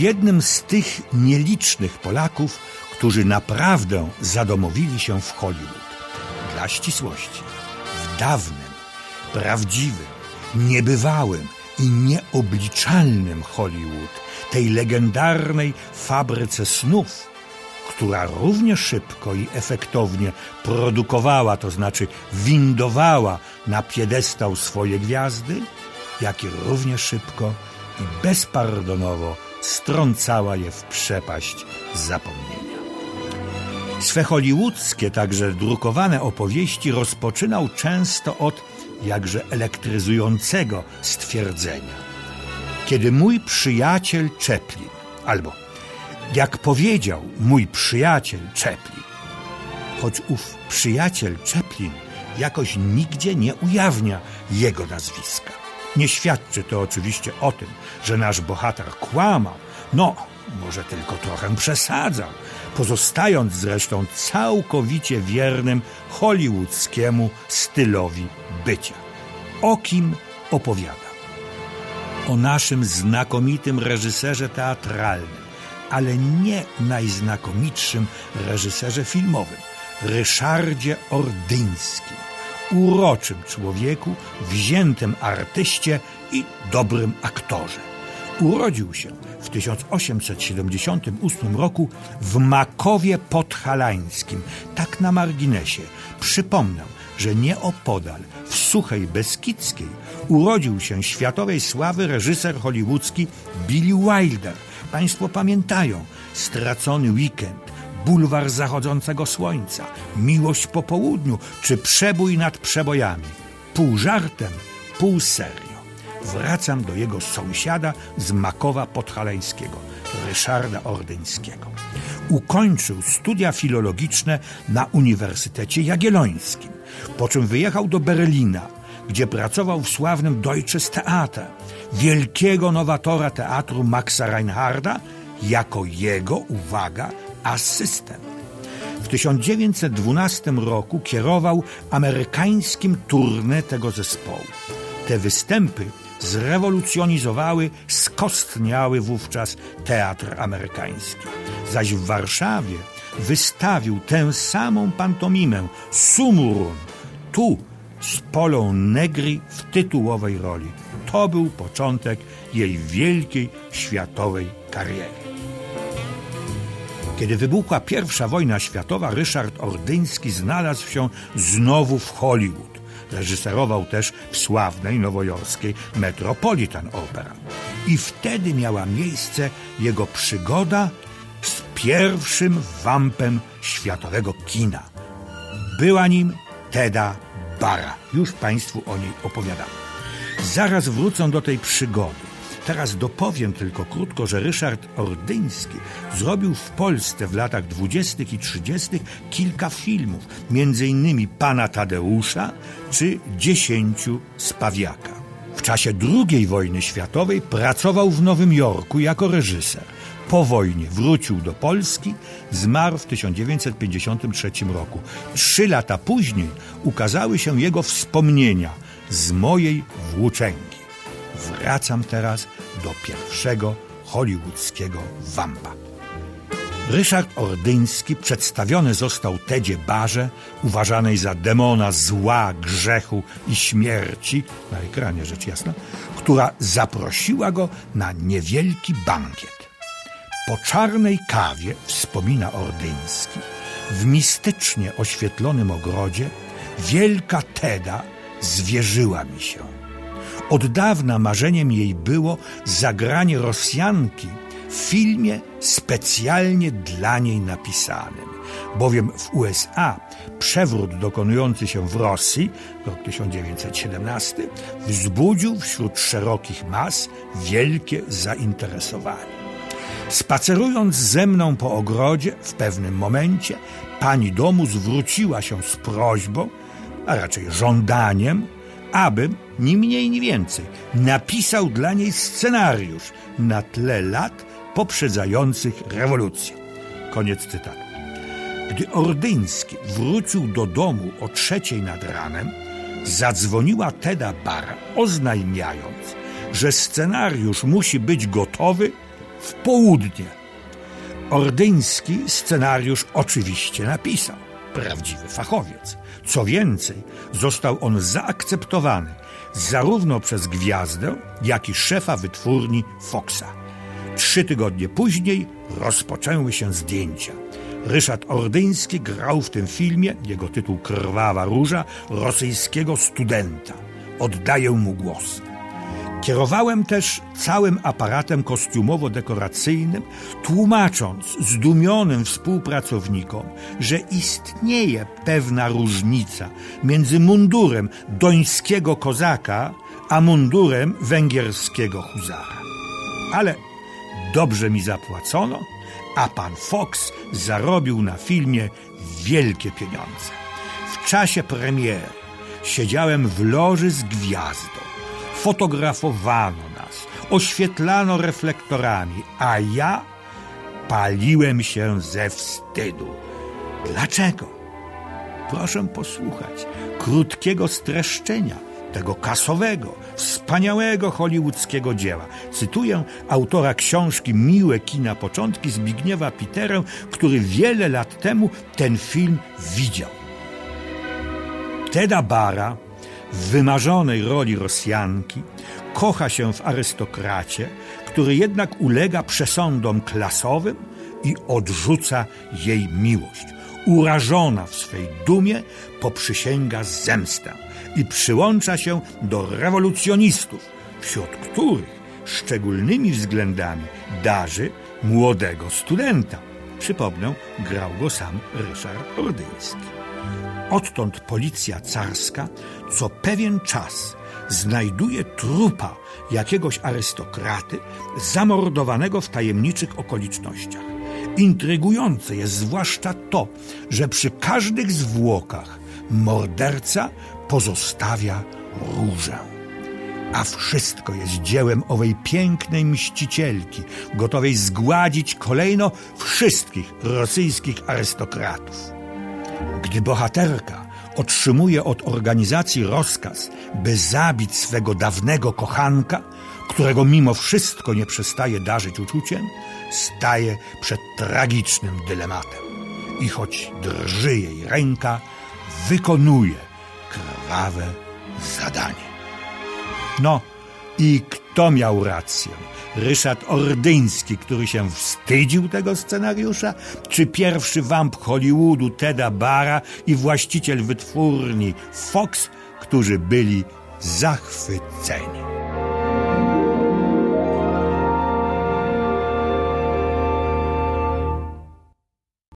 jednym z tych nielicznych Polaków, którzy naprawdę zadomowili się w Hollywood. Dla ścisłości, w dawnym, prawdziwym, niebywałym i nieobliczalnym Hollywood, tej legendarnej fabryce snów, która równie szybko i efektownie produkowała, to znaczy windowała na piedestał swoje gwiazdy, jak i równie szybko i bezpardonowo strącała je w przepaść zapomnienia. Swe hollywoodzkie, także drukowane opowieści rozpoczynał często od jakże elektryzującego stwierdzenia. Kiedy mój przyjaciel Chaplin, albo jak powiedział mój przyjaciel Chaplin, choć ów przyjaciel Chaplin jakoś nigdzie nie ujawnia jego nazwiska. Nie świadczy to oczywiście o tym, że nasz bohater kłamał, no, może tylko trochę przesadzał, pozostając zresztą całkowicie wiernym hollywoodzkiemu stylowi bycia. O kim opowiada? O naszym znakomitym reżyserze teatralnym, ale nie najznakomitszym reżyserze filmowym, Ryszardzie Ordyńskim, uroczym człowieku, wziętym artyście i dobrym aktorze. Urodził się w 1878 roku w Makowie Podhalańskim, tak na marginesie. Przypomnę, że nieopodal, w Suchej Beskidzkiej, urodził się światowej sławy reżyser hollywoodzki Billy Wilder. Państwo pamiętają Stracony weekend, Bulwar zachodzącego słońca, Miłość po południu czy Przebój nad przebojami. Pół żartem, pół serio. Wracam do jego sąsiada z Makowa Podhalańskiego, Ryszarda Ordyńskiego. Ukończył studia filologiczne na Uniwersytecie Jagiellońskim, po czym wyjechał do Berlina, gdzie pracował w sławnym Deutsches Theater, wielkiego nowatora teatru Maxa Reinharda, jako jego, uwaga, asystent. W 1912 roku kierował amerykańskim tournée tego zespołu. Te występy zrewolucjonizowały skostniały wówczas teatr amerykański. Zaś w Warszawie wystawił tę samą pantomimę Sumurun, tu z Polą Negri w tytułowej roli. To był początek jej wielkiej światowej kariery. Kiedy wybuchła pierwsza wojna światowa, Ryszard Ordyński znalazł się znowu w Hollywood. Reżyserował też w sławnej nowojorskiej Metropolitan Opera. I wtedy miała miejsce jego przygoda z pierwszym wampem światowego kina. Była nim Teda Bara. Już Państwu o niej opowiadam. Zaraz wrócę do tej przygody. Teraz dopowiem tylko krótko, że Ryszard Ordyński zrobił w Polsce w latach dwudziestych i trzydziestych kilka filmów, innymi Pana Tadeusza czy Dziesięciu Spawiaka. W czasie II wojny światowej pracował w Nowym Jorku jako reżyser. Po wojnie wrócił do Polski, zmarł w 1953 roku. Trzy lata później ukazały się jego wspomnienia z mojej włóczęgi. Wracam teraz do pierwszego hollywoodzkiego wampa. Ryszard Ordyński przedstawiony został Tedzie Barze, uważanej za demona zła, grzechu i śmierci, na ekranie rzecz jasna, która zaprosiła go na niewielki bankiet. Po czarnej kawie, wspomina Ordyński, w mistycznie oświetlonym ogrodzie wielka Teda zwierzyła mi się. Od dawna marzeniem jej było zagranie Rosjanki w filmie specjalnie dla niej napisanym, bowiem w USA przewrót dokonujący się w Rosji, rok 1917, wzbudził wśród szerokich mas wielkie zainteresowanie. Spacerując ze mną po ogrodzie, w pewnym momencie pani domu zwróciła się z prośbą, a raczej żądaniem, abym, ni mniej, ni więcej, napisał dla niej scenariusz na tle lat poprzedzających rewolucję. Koniec cytatu. Gdy Ordyński wrócił do domu o trzeciej nad ranem, zadzwoniła Teda Bara, oznajmiając, że scenariusz musi być gotowy w południe. Ordyński scenariusz oczywiście napisał. Prawdziwy fachowiec. Co więcej, został on zaakceptowany zarówno przez gwiazdę, jak i szefa wytwórni Foxa. Trzy tygodnie później rozpoczęły się zdjęcia. Ryszard Ordyński grał w tym filmie, jego tytuł Krwawa Róża, rosyjskiego studenta. Oddaję mu głos. Kierowałem też całym aparatem kostiumowo-dekoracyjnym, tłumacząc zdumionym współpracownikom, że istnieje pewna różnica między mundurem dońskiego kozaka a mundurem węgierskiego huzara. Ale dobrze mi zapłacono, a pan Fox zarobił na filmie wielkie pieniądze. W czasie premiery siedziałem w loży z gwiazdą. Fotografowano nas, oświetlano reflektorami, a ja paliłem się ze wstydu. Dlaczego? Proszę posłuchać krótkiego streszczenia tego kasowego, wspaniałego hollywoodzkiego dzieła. Cytuję autora książki Miłe kina początki Zbigniewa Piterę, który wiele lat temu ten film widział. Teda Bara wymarzonej roli Rosjanki kocha się w arystokracie, który jednak ulega przesądom klasowym i odrzuca jej miłość. Urażona w swej dumie poprzysięga zemstę i przyłącza się do rewolucjonistów, wśród których szczególnymi względami darzy młodego studenta. Przypomnę, grał go sam Ryszard Ordyński. Odtąd policja carska co pewien czas znajduje trupa jakiegoś arystokraty zamordowanego w tajemniczych okolicznościach. Intrygujące jest zwłaszcza to, że przy każdych zwłokach morderca pozostawia różę. A wszystko jest dziełem owej pięknej mścicielki, gotowej zgładzić kolejno wszystkich rosyjskich arystokratów. Gdy bohaterka otrzymuje od organizacji rozkaz, by zabić swego dawnego kochanka, którego mimo wszystko nie przestaje darzyć uczuciem, staje przed tragicznym dylematem. I choć drży jej ręka, wykonuje krwawe zadanie. No i kto miał rację? Ryszard Ordyński, który się wstydził tego scenariusza, czy pierwszy wamp Hollywoodu Teda Bara i właściciel wytwórni Fox, którzy byli zachwyceni.